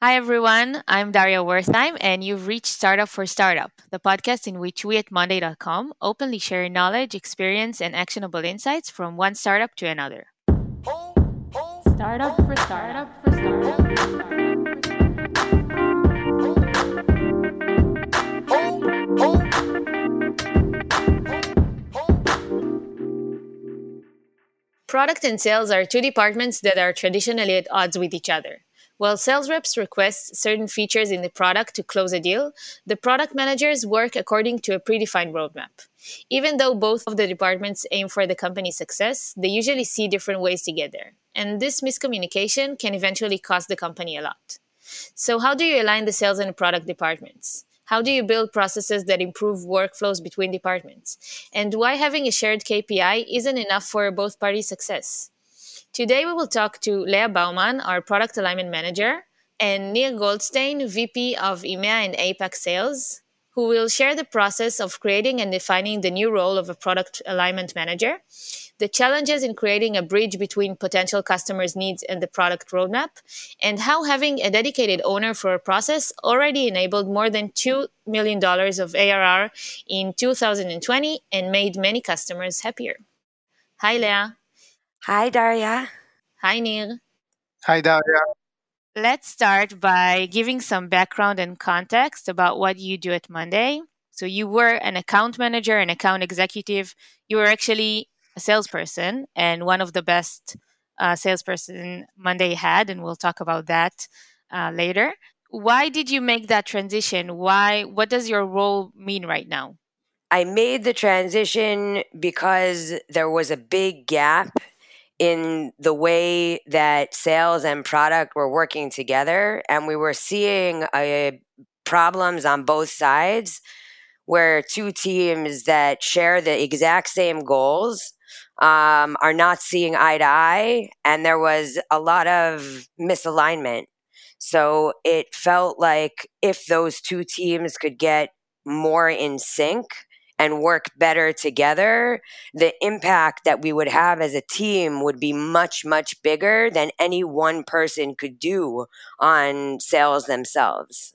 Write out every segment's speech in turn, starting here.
Hi, everyone. I'm Daria Wertheim, and you've reached Startup for Startup, the podcast in which we at Monday.com openly share knowledge, experience, and actionable insights from one startup to another. Startup for Startup for Startup. Product and sales are two departments that are traditionally at odds with each other. While sales reps request certain features in the product to close a deal, the product managers work according to a predefined roadmap. Even though both of the departments aim for the company's success, they usually see different ways to get there. And this miscommunication can eventually cost the company a lot. So, how do you align the sales and product departments? How do you build processes that improve workflows between departments? And why having a shared KPI isn't enough for both parties' success? Today, we will talk to Leah Bauman, our product alignment manager, and Nir Goldstein, VP of EMEA and APAC sales, who will share the process of creating and defining the new role of a product alignment manager, the challenges in creating a bridge between potential customers' needs and the product roadmap, and how having a dedicated owner for a process already enabled more than $2 million of ARR in 2020 and made many customers happier. Hi, Leah. Hi, Daria. Hi, Nir. Hi, Daria. Let's start by giving some background and context about what you do at Monday. So, you were an account manager, an account executive. You were actually a salesperson and one of the best uh, salesperson Monday had, and we'll talk about that uh, later. Why did you make that transition? Why? What does your role mean right now? I made the transition because there was a big gap in the way that sales and product were working together and we were seeing uh, problems on both sides where two teams that share the exact same goals um, are not seeing eye to eye and there was a lot of misalignment. So it felt like if those two teams could get more in sync and work better together, the impact that we would have as a team would be much, much bigger than any one person could do on sales themselves.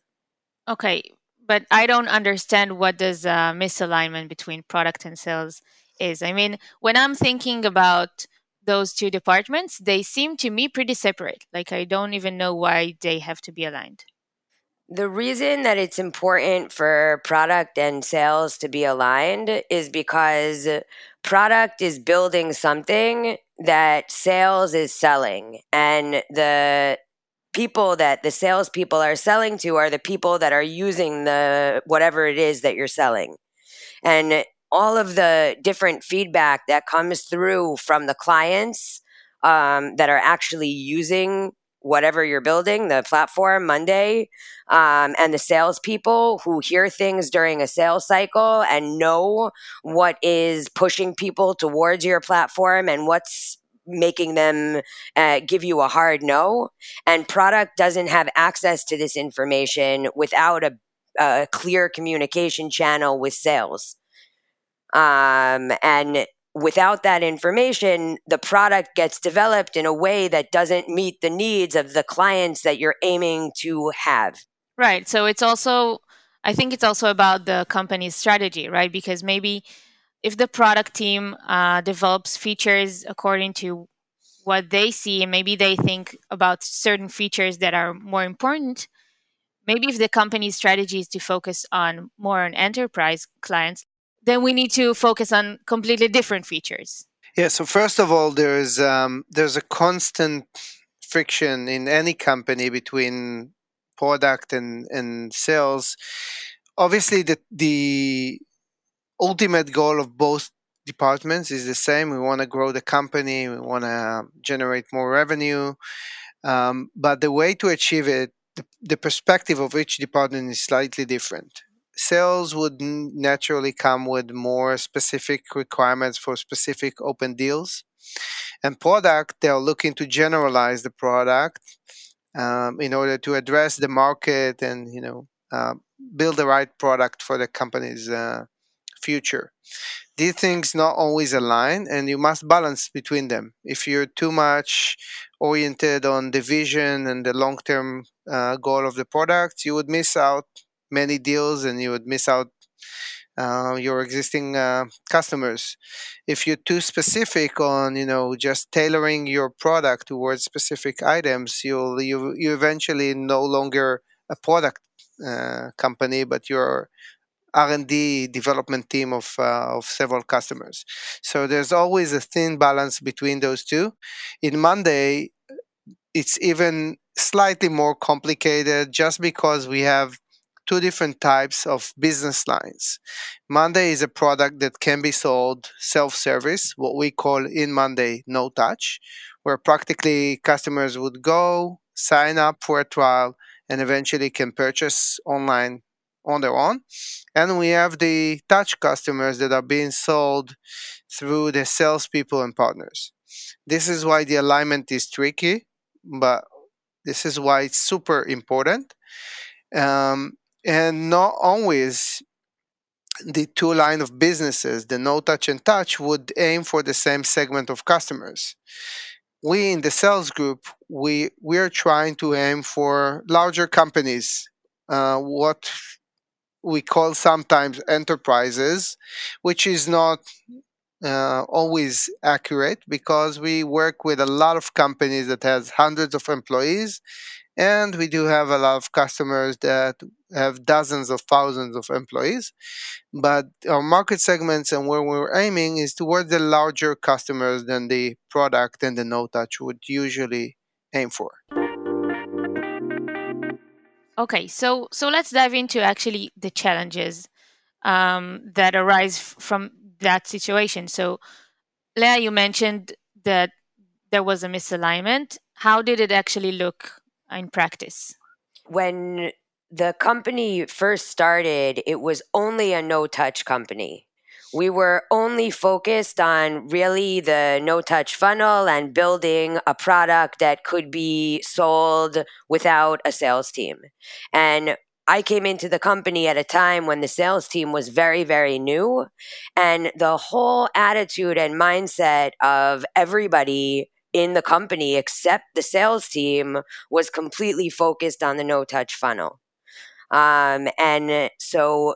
Okay, but I don't understand what does uh, misalignment between product and sales is. I mean, when I'm thinking about those two departments, they seem to me pretty separate. Like I don't even know why they have to be aligned. The reason that it's important for product and sales to be aligned is because product is building something that sales is selling. And the people that the salespeople are selling to are the people that are using the whatever it is that you're selling. And all of the different feedback that comes through from the clients um, that are actually using whatever you're building, the platform Monday, um, and the salespeople who hear things during a sales cycle and know what is pushing people towards your platform and what's making them uh, give you a hard no. And product doesn't have access to this information without a, a clear communication channel with sales. Um, and without that information, the product gets developed in a way that doesn't meet the needs of the clients that you're aiming to have. Right. So it's also, I think it's also about the company's strategy, right? Because maybe if the product team uh, develops features according to what they see, and maybe they think about certain features that are more important. Maybe if the company's strategy is to focus on more on enterprise clients, then we need to focus on completely different features. Yeah. So first of all, there's um, there's a constant friction in any company between product and and sales. Obviously, the the ultimate goal of both departments is the same. We want to grow the company. We want to generate more revenue. Um, but the way to achieve it, the, the perspective of each department is slightly different sales would naturally come with more specific requirements for specific open deals. And product they're looking to generalize the product um, in order to address the market and you know uh, build the right product for the company's uh, future. These things not always align and you must balance between them. If you're too much oriented on the vision and the long term uh, goal of the product, you would miss out many deals and you would miss out uh, your existing uh, customers. If you're too specific on, you know, just tailoring your product towards specific items, you'll you you eventually no longer a product uh, company, but you're R&D development team of uh, of several customers. So there's always a thin balance between those two. In Monday, it's even slightly more complicated just because we have two different types of business lines. Monday is a product that can be sold self service, what we call in Monday no touch, where practically customers would go, sign up for a trial, and eventually can purchase online on their own. And we have the touch customers that are being sold through the salespeople and partners. This is why the alignment is tricky, but this is why it's super important. Um, and not always the two line of businesses, the no touch and touch, would aim for the same segment of customers. We in the sales group, we we are trying to aim for larger companies, uh, what we call sometimes enterprises, which is not uh, always accurate because we work with a lot of companies that has hundreds of employees and we do have a lot of customers that have dozens of thousands of employees. But our market segments and where we're aiming is towards the larger customers than the product and the no touch would usually aim for. Okay, so so let's dive into actually the challenges um, that arise from that situation. So, Leah, you mentioned that there was a misalignment. How did it actually look in practice? When the company first started, it was only a no touch company. We were only focused on really the no touch funnel and building a product that could be sold without a sales team. And I came into the company at a time when the sales team was very, very new. And the whole attitude and mindset of everybody in the company except the sales team was completely focused on the no touch funnel. Um, and so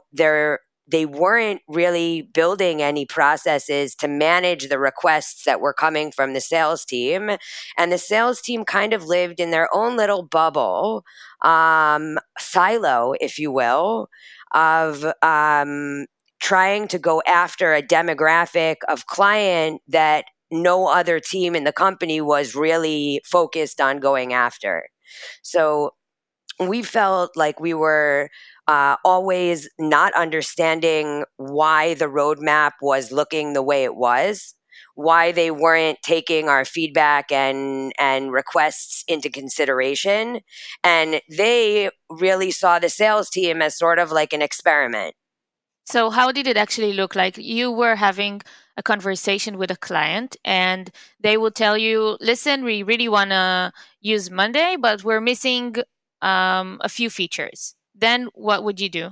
they weren't really building any processes to manage the requests that were coming from the sales team. And the sales team kind of lived in their own little bubble, um, silo, if you will, of um, trying to go after a demographic of client that no other team in the company was really focused on going after. So we felt like we were uh, always not understanding why the roadmap was looking the way it was, why they weren't taking our feedback and and requests into consideration, and they really saw the sales team as sort of like an experiment. So, how did it actually look like? You were having a conversation with a client, and they will tell you, "Listen, we really want to use Monday, but we're missing um, a few features." then what would you do?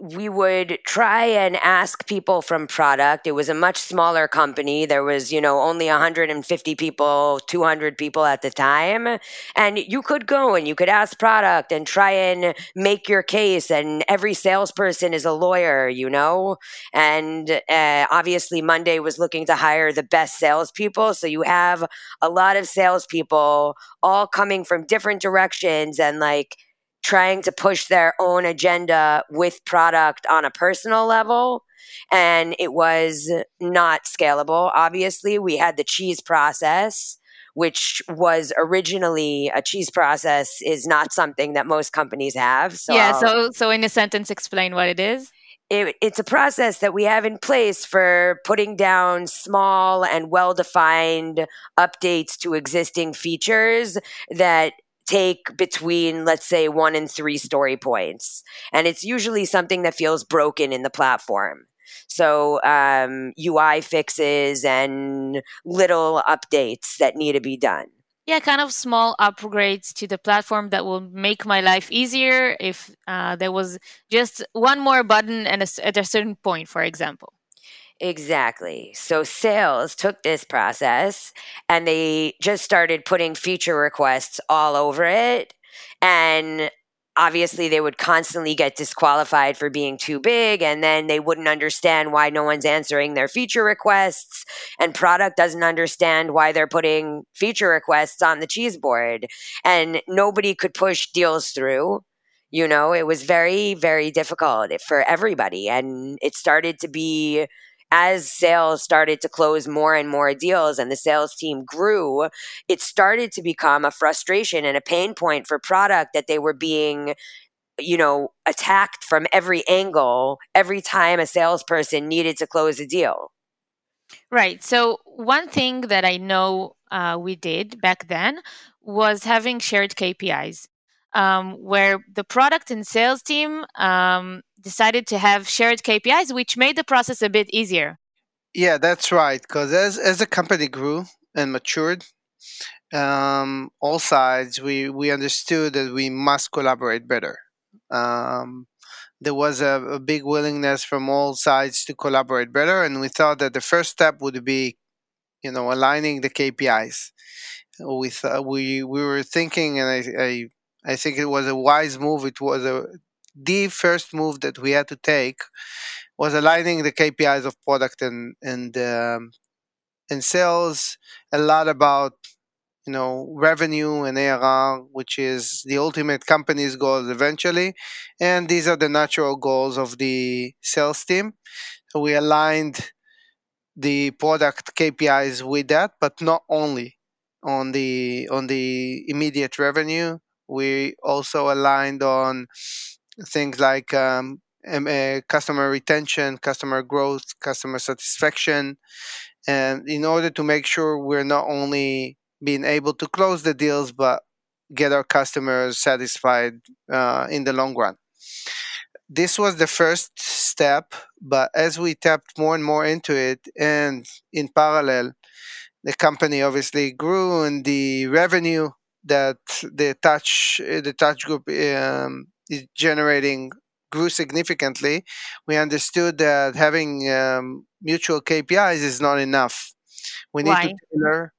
We would try and ask people from product. It was a much smaller company. There was, you know, only 150 people, 200 people at the time. And you could go and you could ask product and try and make your case. And every salesperson is a lawyer, you know? And uh, obviously, Monday was looking to hire the best salespeople. So you have a lot of salespeople all coming from different directions and like, trying to push their own agenda with product on a personal level. And it was not scalable. Obviously, we had the cheese process, which was originally a cheese process is not something that most companies have. So yeah. So, so in a sentence, explain what it is. It, it's a process that we have in place for putting down small and well defined updates to existing features that take between, let's say, one and three story points. And it's usually something that feels broken in the platform. So, um, UI fixes and little updates that need to be done. Yeah, kind of small upgrades to the platform that will make my life easier if uh, there was just one more button and at a certain point, for example. Exactly. So sales took this process and they just started putting feature requests all over it. And obviously they would constantly get disqualified for being too big and then they wouldn't understand why no one's answering their feature requests and product doesn't understand why they're putting feature requests on the cheese board and nobody could push deals through you know it was very very difficult eh, for everybody and it started to be as sales started to close more and more deals and the sales team grew, it started to become a frustration and a pain point for product that they were being you know attacked from every angle every time a salesperson needed to close a deal. Right. So one thing that i know uh, we did back then was having shared kpis um, where the product and sales team um, decided to have shared KPIs, which made the process a bit easier. Yeah, that's right. Because as as the company grew and matured, um, all sides we we understood that we must collaborate better. Um, there was a, a, big willingness from all sides to collaborate better, and we thought that the first step would be, you know, aligning the KPIs. We th- we we were thinking, and I, I I think it was a wise move. It was a the first move that we had to take was aligning the KPIs of product and and um, and sales. A lot about you know revenue and ARR, which is the ultimate company's goals eventually, and these are the natural goals of the sales team. So we aligned the product KPIs with that, but not only on the on the immediate revenue. We also aligned on things like um, uh, customer retention, customer growth, customer satisfaction, and in order to make sure we're not only being able to close the deals but get our customers satisfied uh, in the long run. This was the first step, but as we tapped more and more into it, and in parallel, the company obviously grew, and the revenue that the touch the touch group um, is generating grew significantly, we understood that having um, mutual KPIs is not enough. We need Why? to tailor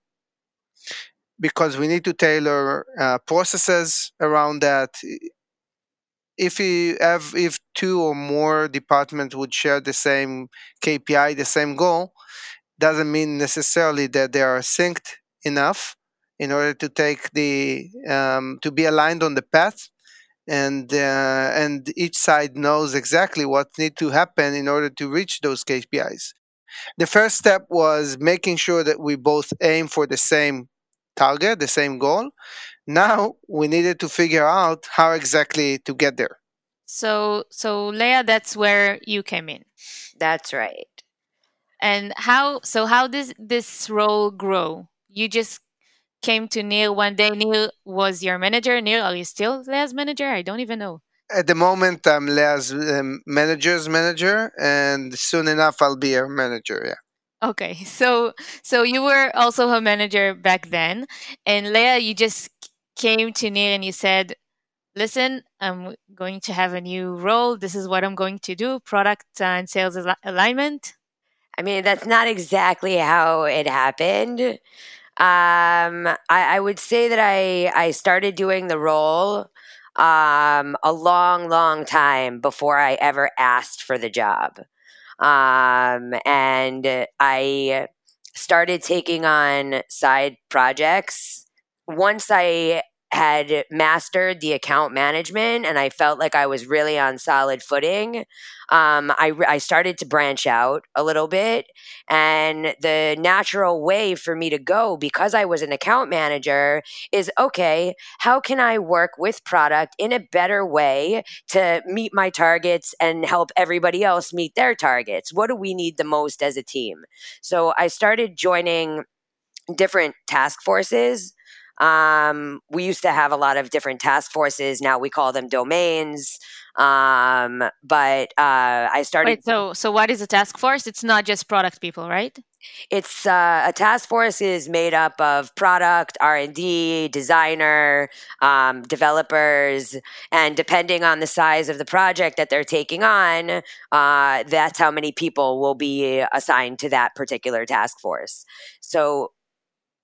because we need to tailor uh, processes around that. If you have if two or more departments would share the same KPI, the same goal, doesn't mean necessarily that they are synced enough in order to take the um, to be aligned on the path and uh, and each side knows exactly what needs to happen in order to reach those KPIs. The first step was making sure that we both aim for the same target, the same goal. Now we needed to figure out how exactly to get there. So, so Leah, that's where you came in. That's right. And how? So how does this role grow? You just came to Nir one day. Nir was your manager. Nir, are you still Leah's manager? I don't even know. At the moment, I'm Leah's um, manager's manager, and soon enough, I'll be her manager. Yeah. Okay, so so you were also her manager back then, and Leah, you just came to Nir and you said, "Listen, I'm going to have a new role. This is what I'm going to do: product and sales alignment." I mean, that's not exactly how it happened. Um, I, I would say that I I started doing the role um, a long, long time before I ever asked for the job. Um, and I started taking on side projects. Once I had mastered the account management and I felt like I was really on solid footing, um, I, I started to branch out a little bit. And the natural way for me to go, because I was an account manager, is okay, how can I work with product in a better way to meet my targets and help everybody else meet their targets? What do we need the most as a team? So I started joining different task forces Um, we used to have a lot of different task forces. Now we call them domains. Um, but uh, I started. Wait, so so what is a task force? It's not just product people, right? It's uh, a task force is made up of product, R and D, designer, um, developers, and depending on the size of the project that they're taking on, uh, that's how many people will be assigned to that particular task force. So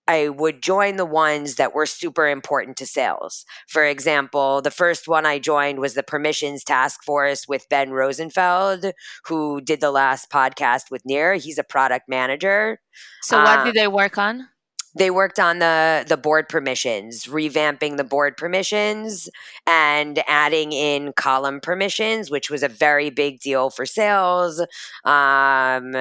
I would join the ones that were super important to sales. For example, the first one I joined was the permissions task force with Ben Rosenfeld, who did the last podcast with Nir. He's a product manager. So, what uh, did they work on? They worked on the the board permissions revamping the board permissions and adding in column permissions which was a very big deal for sales um,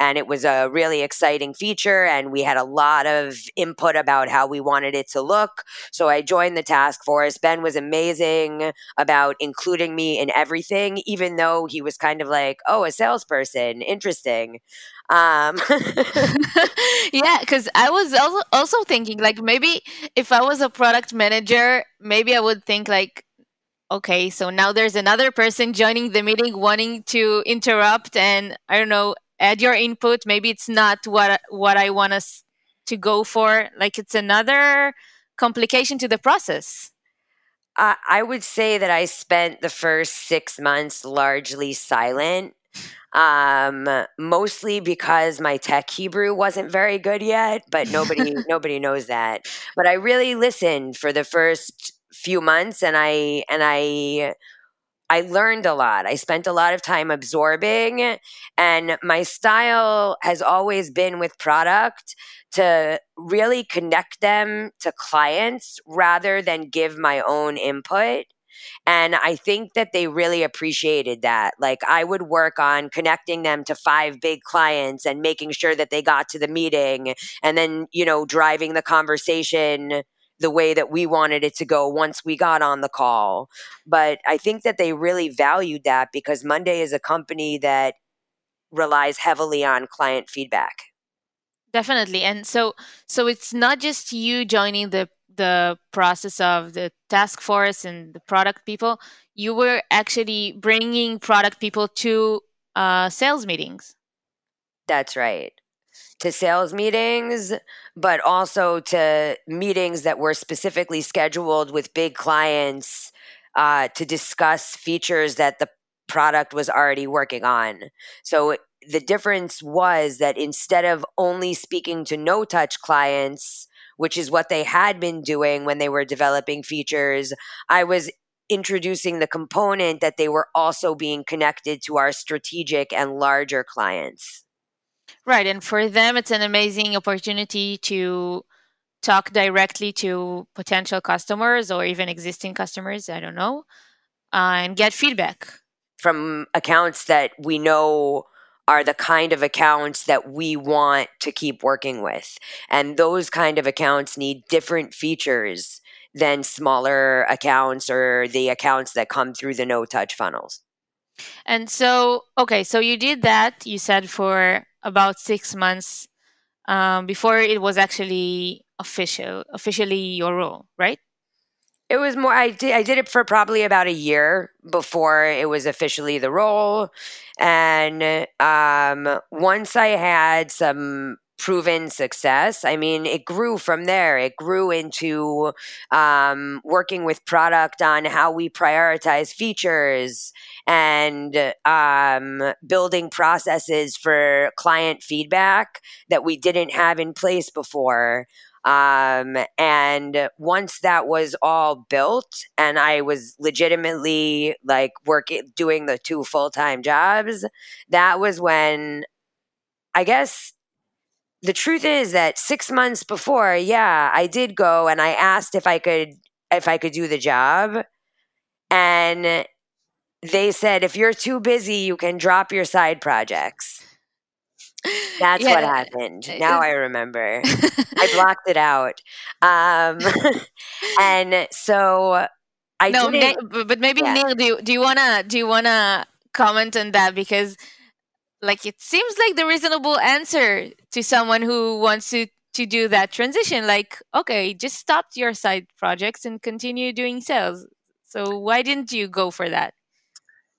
and it was a really exciting feature and we had a lot of input about how we wanted it to look. So i joined the task force. Ben was amazing about including me in everything even though he was kind of like oh a salesperson interesting um yeah because i was also, also thinking like maybe if i was a product manager maybe i would think like okay so now there's another person joining the meeting wanting to interrupt and i don't know add your input. Maybe it's not what what i want us to go for. Like it's another complication to the process. Uh, i would say that i spent the first six months largely silent um, mostly because my tech Hebrew wasn't very good yet, but nobody nobody knows that. But I really listened for the first few months, and I and I I learned a lot. I spent a lot of time absorbing, and my style has always been with product to really connect them to clients rather than give my own input. And I think that they really appreciated that. Like I would work on connecting them to five big clients and making sure that they got to the meeting and then, you know, driving the conversation the way that we wanted it to go once we got on the call. But I think that they really valued that because Monday is a company that relies heavily on client feedback. Definitely. And so so it's not just you joining the the process of the task force and the product people, you were actually bringing product people to uh, sales meetings. That's right. To sales meetings, but also to meetings that were specifically scheduled with big clients uh, to discuss features that the product was already working on. So the difference was that instead of only speaking to no touch clients, which is what they had been doing when they were developing features. I was introducing the component that they were also being connected to our strategic and larger clients. Right. And for them, it's an amazing opportunity to talk directly to potential customers or even existing customers. I don't know. Uh, and get feedback from accounts that we know are the kind of accounts that we want to keep working with. And those kind of accounts need different features than smaller accounts or the accounts that come through the no touch funnels. And so, okay, so you did that, you said, for about six months um, before it was actually official, officially your role, right? It was more. I did. I did it for probably about a year before it was officially the role, and um, once I had some proven success. I mean, it grew from there. It grew into um, working with product on how we prioritize features and um, building processes for client feedback that we didn't have in place before. Um, and once that was all built and I was legitimately like working, doing the two full time jobs, that was when I guess the truth is that six months before, yeah, I did go and I asked if I could, if I could do the job. And they said, if you're too busy, you can drop your side projects. That's yeah. what happened. Now I remember. I blocked it out. Um, and so I no, but maybe yeah. Nir, do you, do you wanna do you wanna comment on that because like it seems like the reasonable answer to someone who wants to to do that transition like okay just stop your side projects and continue doing sales so why didn't you go for that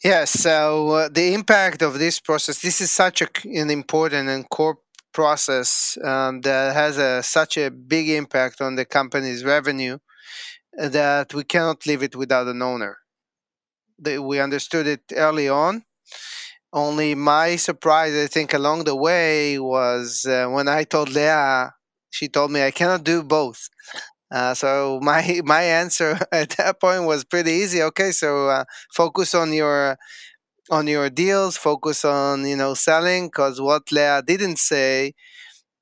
Yes, so uh, the impact of this process, this is such a, an important and core process um, that has a, such a big impact on the company's revenue that we cannot leave it without an owner. The, we understood it early on. Only my surprise, I think, along the way was uh, when I told Leah, she told me I cannot do both. Uh, so my my answer at that point was pretty easy. Okay, so uh, focus on your on your deals, focus on you know selling, because what Leah didn't say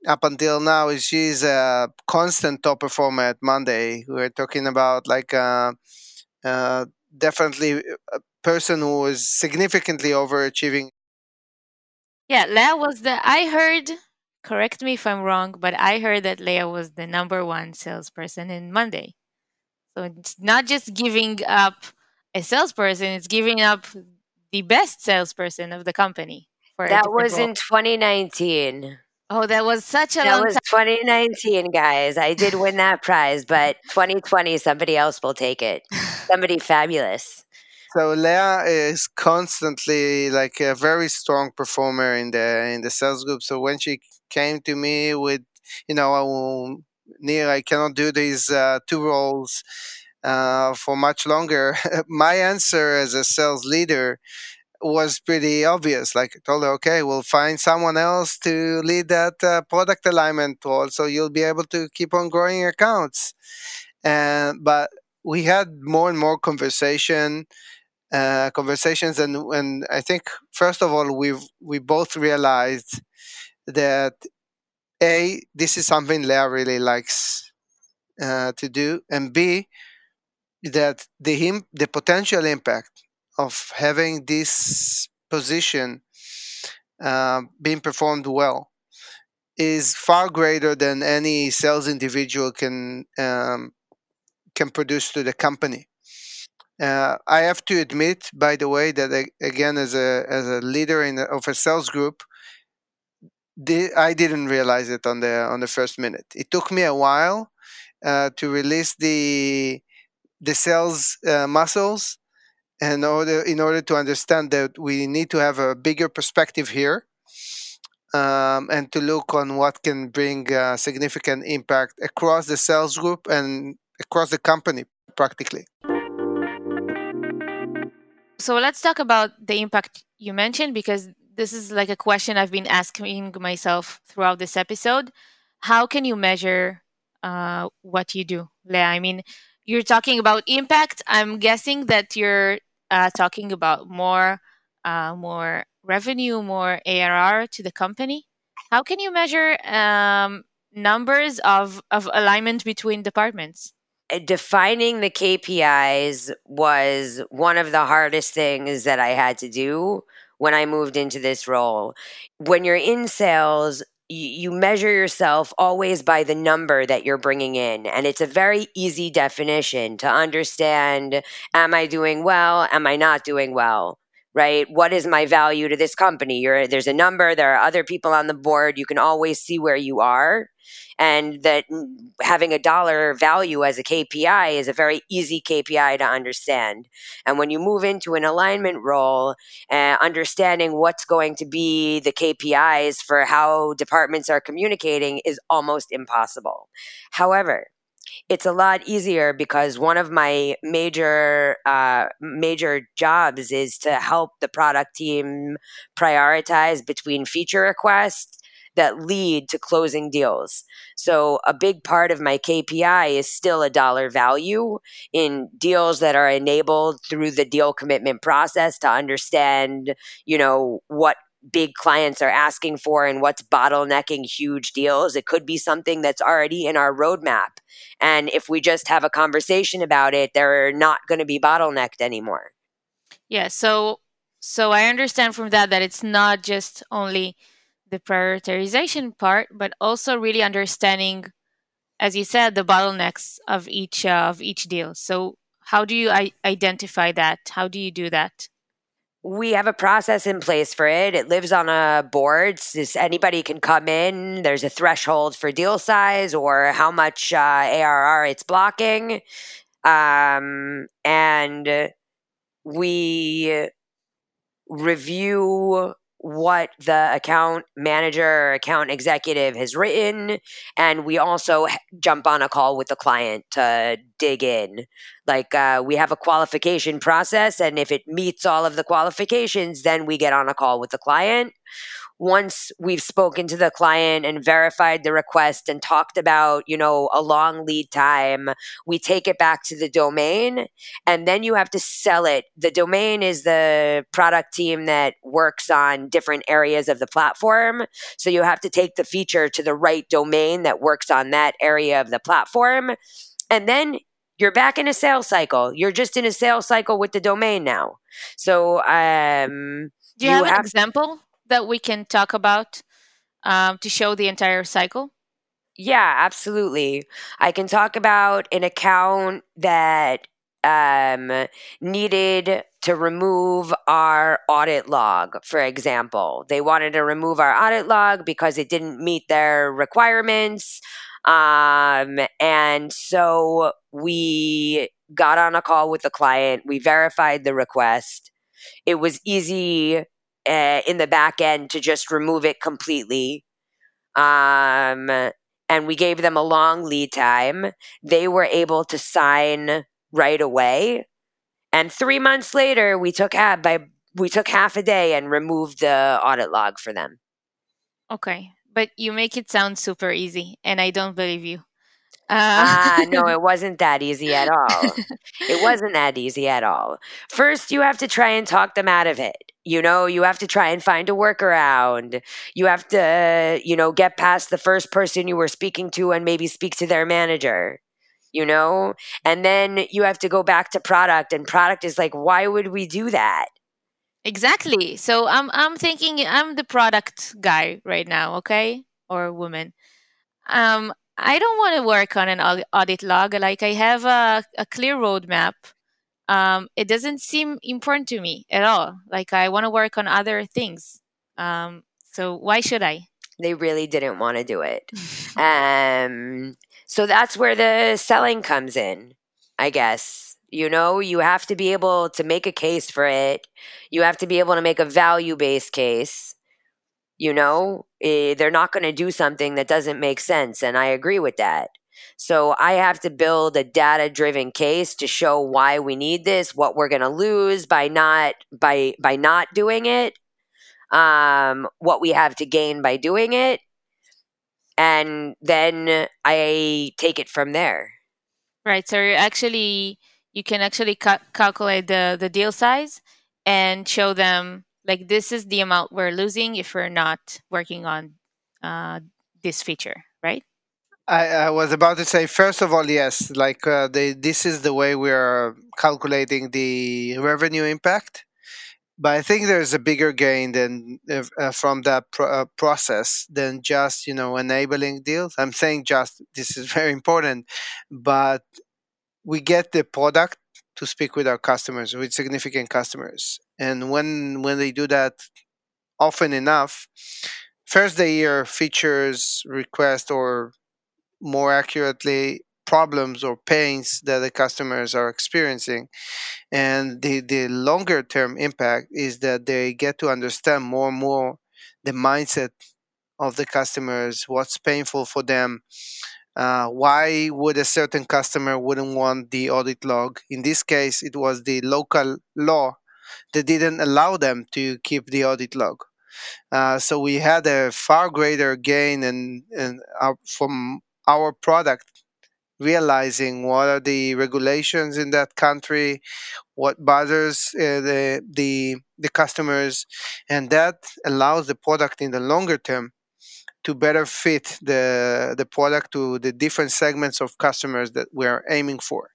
up until now is she's a constant top performer at Monday. We're talking about like uh, uh, definitely a person who is significantly overachieving. Yeah, Leah was the. I heard. Correct me if I'm wrong, but I heard that Leah was the number one salesperson in Monday. So it's not just giving up a salesperson; it's giving up the best salesperson of the company. For that was role. in 2019. Oh, that was such a that was time. 2019, guys. I did win that prize, but 2020, somebody else will take it. Somebody fabulous. So Leah is constantly like a very strong performer in the in the sales group. So when she came to me with, you know, Nir, I cannot do these uh, two roles uh, for much longer. My answer as a sales leader was pretty obvious. Like I told her, okay, we'll find someone else to lead that uh, product alignment role, so you'll be able to keep on growing accounts. And but we had more and more conversation, uh, conversations, and and I think first of all we we both realized that a this is something Leah really likes uh, to do, and b that the him the potential impact of having this position uh, being performed well is far greater than any sales individual can um, can produce to the company. Uh, I have to admit, by the way, that I, again, as a as a leader in of a sales group, I didn't realize it on the on the first minute. It took me a while uh, to release the the sales uh, muscles in order in order to understand that we need to have a bigger perspective here um, and to look on what can bring uh, significant impact across the sales group and across the company practically so let's talk about the impact you mentioned because this is like a question i've been asking myself throughout this episode how can you measure uh, what you do leah i mean you're talking about impact. I'm guessing that you're uh, talking about more, uh, more revenue, more ARR to the company. How can you measure um, numbers of of alignment between departments? Uh, defining the KPIs was one of the hardest things that I had to do when I moved into this role. When you're in sales, you measure yourself always by the number that you're bringing in. And it's a very easy definition to understand am I doing well? Am I not doing well? Right? What is my value to this company? You're, there's a number, there are other people on the board. You can always see where you are and that having a dollar value as a KPI is a very easy KPI to understand. And when you move into an alignment role, uh, understanding what's going to be the KPIs for how departments are communicating is almost impossible. However, it's a lot easier because one of my major uh, major jobs is to help the product team prioritize between feature requests that lead to closing deals. So a big part of my KPI is still a dollar value in deals that are enabled through the deal commitment process to understand, you know, what big clients are asking for and what's bottlenecking huge deals. It could be something that's already in our roadmap. And if we just have a conversation about it, they're not going to be bottlenecked anymore. Yeah. So, so I understand from that that it's not just only the prioritization part, but also really understanding, as you said, the bottlenecks of each uh, of each deal. So how do you I- identify that? How do you do that? we have a process in place for it. It lives on a board. Anybody can come in. There's a threshold for deal size or how much uh, ARR it's blocking. Um, and we review what the account manager account executive has written and we also jump on a call with the client to dig in. Like uh, we have a qualification process and if it meets all of the qualifications then we get on a call with the client once we've spoken to the client and verified the request and talked about, you know, a long lead time, we take it back to the domain and then you have to sell it. The domain is the product team that works on different areas of the platform. So you have to take the feature to the right domain that works on that area of the platform. And then you're back in a sales cycle. You're just in a sales cycle with the domain now. So, um, do you, you have, have an example that we can talk about um, to show the entire cycle? Yeah, absolutely. I can talk about an account that um, needed to remove our audit log, for example. They wanted to remove our audit log because it didn't meet their requirements. Um, and so we got on a call with the client, we verified the request. It was easy uh, in the back end to just remove it completely. Um, and we gave them a long lead time. They were able to sign right away. And three months later, we took half by we took half a day and removed the audit log for them. Okay, but you make it sound super easy, and I don't believe you. Ah, uh, no, it wasn't that easy at all. it wasn't that easy at all. First, you have to try and talk them out of it. You know, you have to try and find a workaround. You have to, you know, get past the first person you were speaking to and maybe speak to their manager, you know? And then you have to go back to product, and product is like, why would we do that? Exactly. So I'm I'm thinking I'm the product guy right now, okay? Or woman. Um I don't want to work on an audit log. Like I have a, a clear roadmap. Um, it doesn't seem important to me at all. Like I want to work on other things. Um, so why should I? They really didn't want to do it. um, so that's where the selling comes in, I guess. You know, you have to be able to make a case for it. You have to be able to make a value based case you know eh, they're not going to do something that doesn't make sense and i agree with that so i have to build a data driven case to show why we need this what we're going to lose by not by by not doing it um what we have to gain by doing it and then i take it from there. Right so you actually you can actually ca- calculate the the deal size and show them like this is the amount we're losing if we're not working on uh, this feature right I, I, was about to say first of all yes like uh, this is the way we're calculating the revenue impact but i think there's a bigger gain than uh, from that pro- uh, process than just you know enabling deals i'm saying just this is very important but we get the product to speak with our customers, with significant customers. And when when they do that often enough, first they hear features, requests, or more accurately, problems or pains that the customers are experiencing. And the, the longer term impact is that they get to understand more and more the mindset of the customers, what's painful for them, uh, why would a certain customer wouldn't want the audit log? In this case, it was the local law that didn't allow them to keep the audit log. Uh, so we had a far greater gain in, in our, from our product realizing what are the regulations in that country, what bothers uh, the, the the customers, and that allows the product in the longer term to better fit the the product to the different segments of customers that we're aiming for.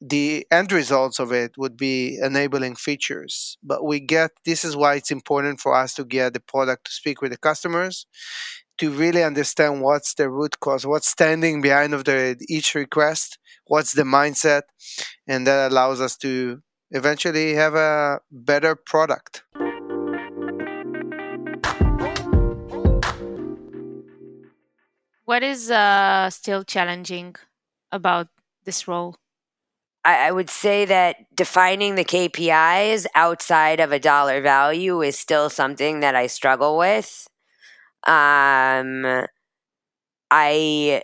The end results of it would be enabling features but we get this is why it's important for us to get the product to speak with the customers to really understand what's the root cause what's standing behind of the each request what's the mindset and that allows us to eventually have a better product. What is uh, still challenging about this role? I, I would say that defining the KPIs outside of a dollar value is still something that I struggle with. Um, I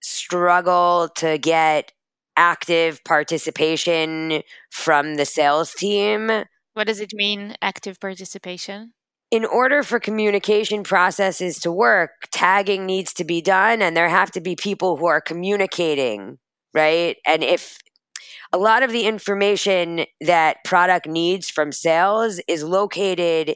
struggle to get active participation from the sales team. What does it mean, active participation? In order for communication processes to work, tagging needs to be done, and there have to be people who are communicating, right? And if a lot of the information that product needs from sales is located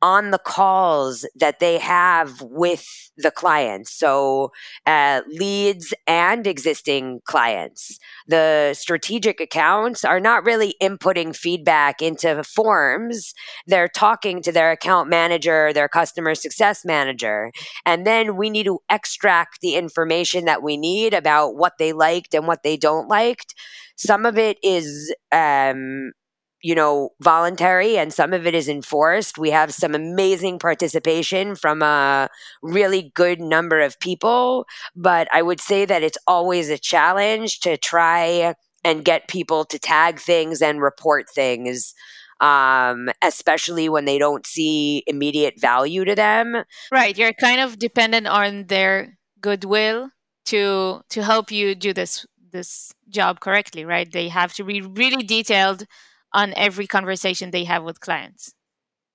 on the calls that they have with the clients. So, uh, leads and existing clients. The strategic accounts are not really inputting feedback into forms. They're talking to their account manager, their customer success manager. And then we need to extract the information that we need about what they liked and what they don't liked. Some of it is um, you know, voluntary and some of it is enforced. We have some amazing participation from a really good number of people, but I would say that it's always a challenge to try and get people to tag things and report things. Um, especially when they don't see immediate value to them. Right. You're kind of dependent on their goodwill to to help you do this this job correctly, right? They have to be really detailed on every conversation they have with clients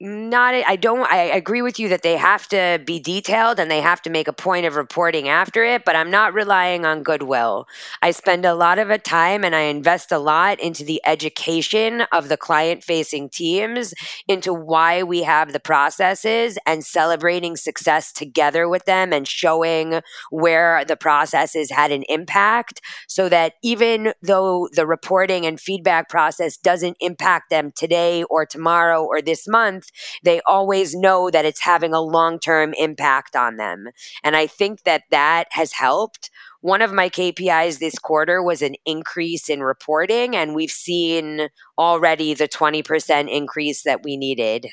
not i don't i agree with you that they have to be detailed and they have to make a point of reporting after it but i'm not relying on goodwill. I spend a lot of a time and i invest a lot into the education of the client facing teams into why we have the processes and celebrating success together with them and showing where the processes had an impact so that even though the reporting and feedback process doesn't impact them today or tomorrow or this month they always know that it's having a long term impact on them. And I think that that has helped. One of my KPIs this quarter was an increase in reporting, and we've seen already the 20% increase that we needed.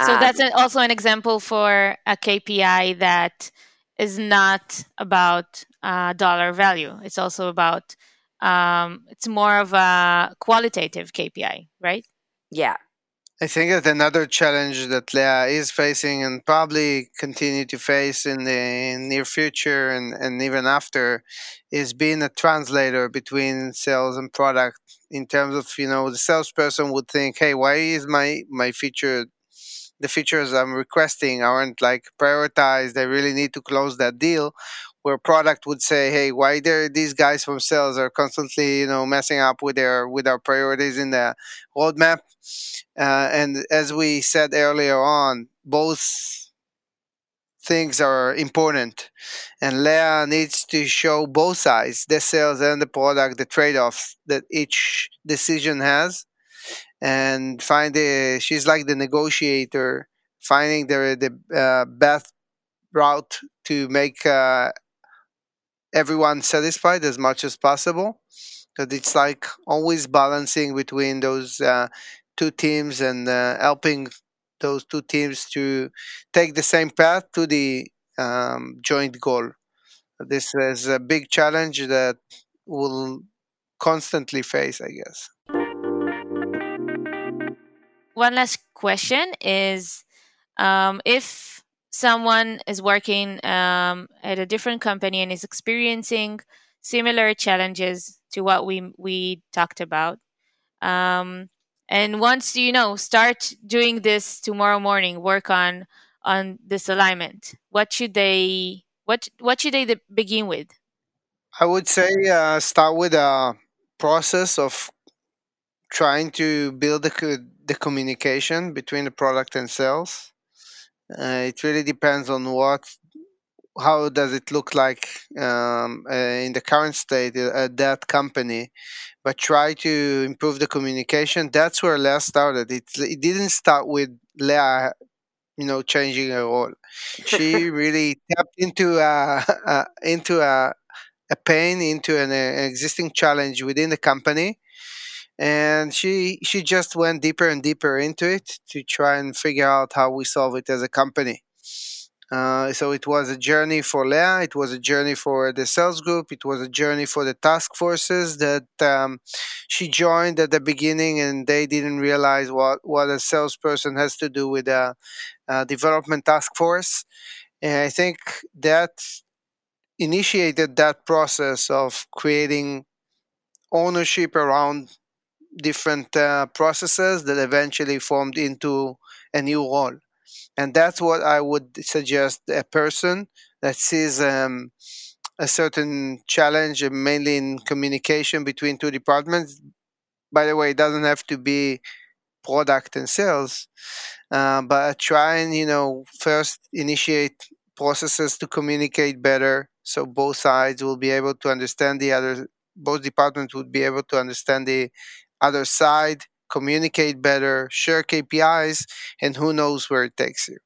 So um, that's an, also an example for a KPI that is not about uh, dollar value. It's also about um, it's more of a qualitative KPI, right? Yeah, I think that another challenge that Leah is facing and probably continue to face in the near future and, and even after is being a translator between sales and product in terms of, you know, the salesperson would think, hey, why is my, my feature the features I'm requesting aren't like prioritized. I really need to close that deal where product would say, "Hey, why there these guys from sales are constantly, you know, messing up with their with our priorities in the roadmap?" Uh, and as we said earlier on, both things are important, and Leah needs to show both sides, the sales and the product, the trade-offs that each decision has, and find the. She's like the negotiator, finding the the uh, best route to make uh, everyone satisfied as much as possible. That it's like always balancing between those uh, two teams and uh, helping those two teams to take the same path to the um, joint goal. This is a big challenge that we'll constantly face, I guess. One last question is um, if someone is working um, at a different company and is experiencing similar challenges to what we we talked about. Um, and to you know start doing this tomorrow morning work on on this alignment what should they what what should they begin with? I would say uh, start with a process of trying to build the, the communication between the product and sales uh, it really depends on what, how does it look like um, uh, in the current state uh, at that company, but try to improve the communication. That's where Leah started. It it didn't start with Leah, you know, changing her role. She really tapped into a, a into a a pain into an, an existing challenge within the company and she she just went deeper and deeper into it to try and figure out how we solve it as a company. Uh, so it was a journey for Leah. It was a journey for the sales group. It was a journey for the task forces that um, she joined at the beginning, and they didn't realize what what a salesperson has to do with a, a development task force. And I think that initiated that process of creating ownership around different uh, processes that eventually formed into a new role. And that's what I would suggest a person that sees um, a certain challenge, mainly in communication between two departments. By the way, it doesn't have to be product and sales, uh, but try and you know first initiate processes to communicate better, so both sides will be able to understand the other. Both departments would be able to understand the other side, communicate better, share KPIs, and who knows where it takes you.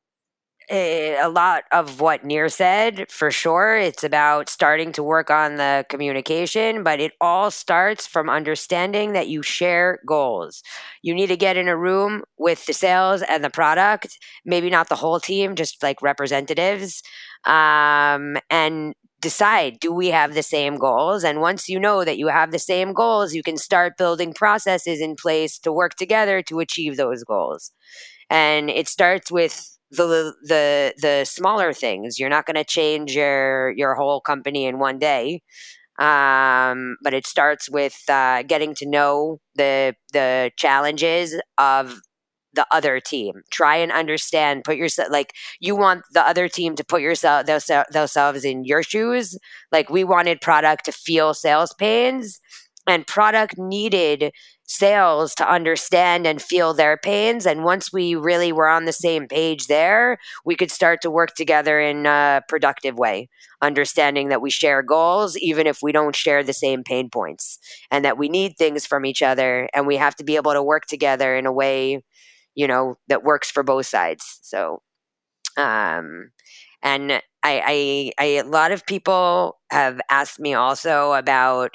Eh, a lot of what Nir said, for sure. It's about starting to work on the communication, but it all starts from understanding that you share goals. You need to get in a room with the sales and the product, maybe not the whole team, just like representatives, um, and decide do we have the same goals? And once you know that you have the same goals you can start building processes in place to work together to achieve those goals. And it starts with the the the smaller things. You're not going to change your your whole company in one day. Um, but it starts with uh, getting to know the the challenges of the other team. Try and understand, put yourself like you want the other team to put yourself themselves in your shoes. Like we wanted product to feel sales pains and product needed sales to understand and feel their pains and once we really were on the same page there we could start to work together in a productive way understanding that we share goals even if we don't share the same pain points and that we need things from each other and we have to be able to work together in a way you know, that works for both sides. So, um, and I, I, I, a lot of people have asked me also about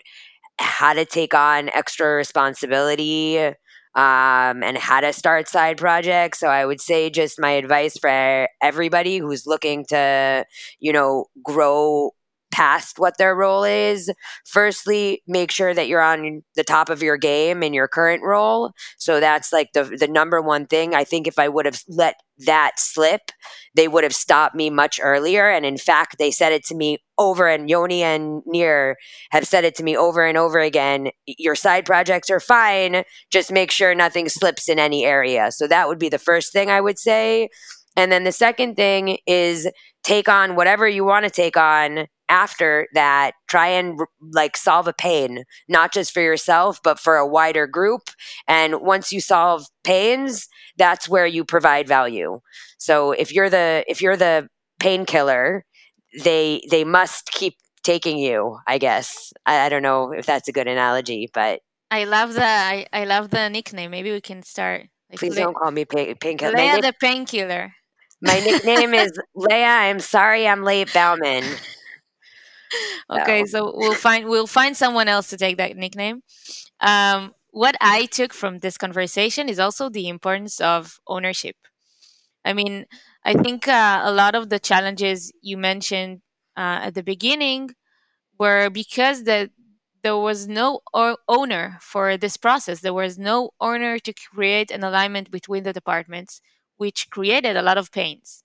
how to take on extra responsibility um, and how to start side projects. So I would say just my advice for everybody who's looking to, you know, grow past what their role is. Firstly, make sure that you're on the top of your game in your current role. So that's like the the number one thing. I think if I would have let that slip, they would have stopped me much earlier. And in fact, they said it to me over and Yoni and Nir have said it to me over and over again. Your side projects are fine. Just make sure nothing slips in any area. So that would be the first thing I would say. And then the second thing is take on whatever you want to take on after that try and like solve a pain not just for yourself but for a wider group. And once you solve pains that's where you provide value. So if you're the if you're the painkiller they they must keep taking you i guess. I, I, don't know if that's a good analogy but i love the i, I love the nickname. Maybe we can start like, please don't call me pain, painkiller. Leah the painkiller. My nickname is Leah. I'm sorry I'm late, Bauman. okay, so. so we'll find we'll find someone else to take that nickname. Um, what I took from this conversation is also the importance of ownership. I mean, I think uh, a lot of the challenges you mentioned uh, at the beginning were because the, there was no o- owner for this process. There was no owner to create an alignment between the departments, which created a lot of pains.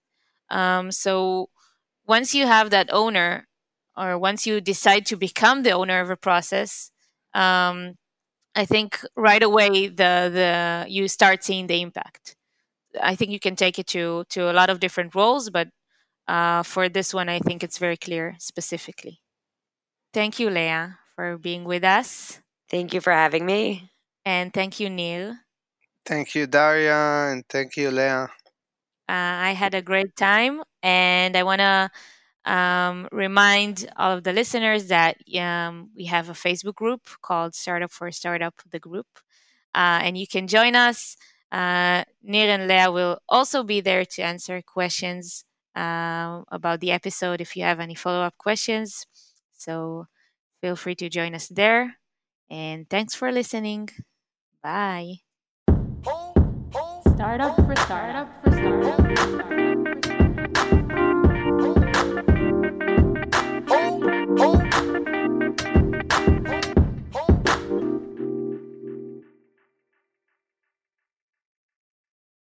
Um, so once you have that owner, or once you decide to become the owner of a process, um, I think right away the the you start seeing the impact. I think you can take it to to a lot of different roles, but uh, for this one, I think it's very clear specifically. Thank you, Leah, for being with us. Thank you for having me. And thank you, Nir. Thank you, Daria, and thank you, Leah. Uh, I had a great time, and I want to um, remind all of the listeners that um, we have a Facebook group called Startup for Startup, the group. Uh, and you can join us. Uh, Nir and Leah will also be there to answer questions uh, about the episode if you have any follow up questions. So feel free to join us there. And thanks for listening. Bye. Startup for startup for startup. For startup.